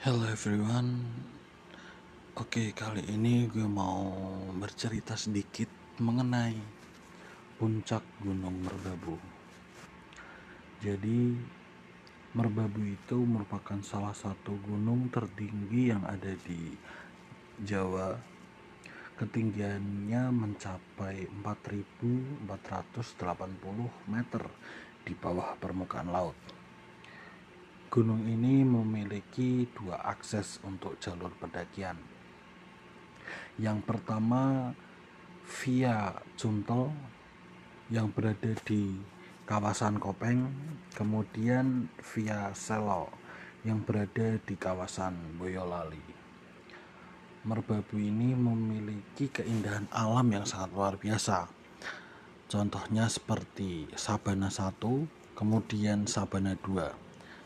Hello everyone. Oke kali ini gue mau bercerita sedikit mengenai puncak gunung Merbabu. Jadi Merbabu itu merupakan salah satu gunung tertinggi yang ada di Jawa. Ketinggiannya mencapai 4480 meter di bawah permukaan laut Gunung ini memiliki dua akses untuk jalur pendakian. Yang pertama via Cuntel yang berada di kawasan Kopeng, kemudian via Selo yang berada di kawasan Boyolali. Merbabu ini memiliki keindahan alam yang sangat luar biasa. Contohnya seperti Sabana 1, kemudian Sabana 2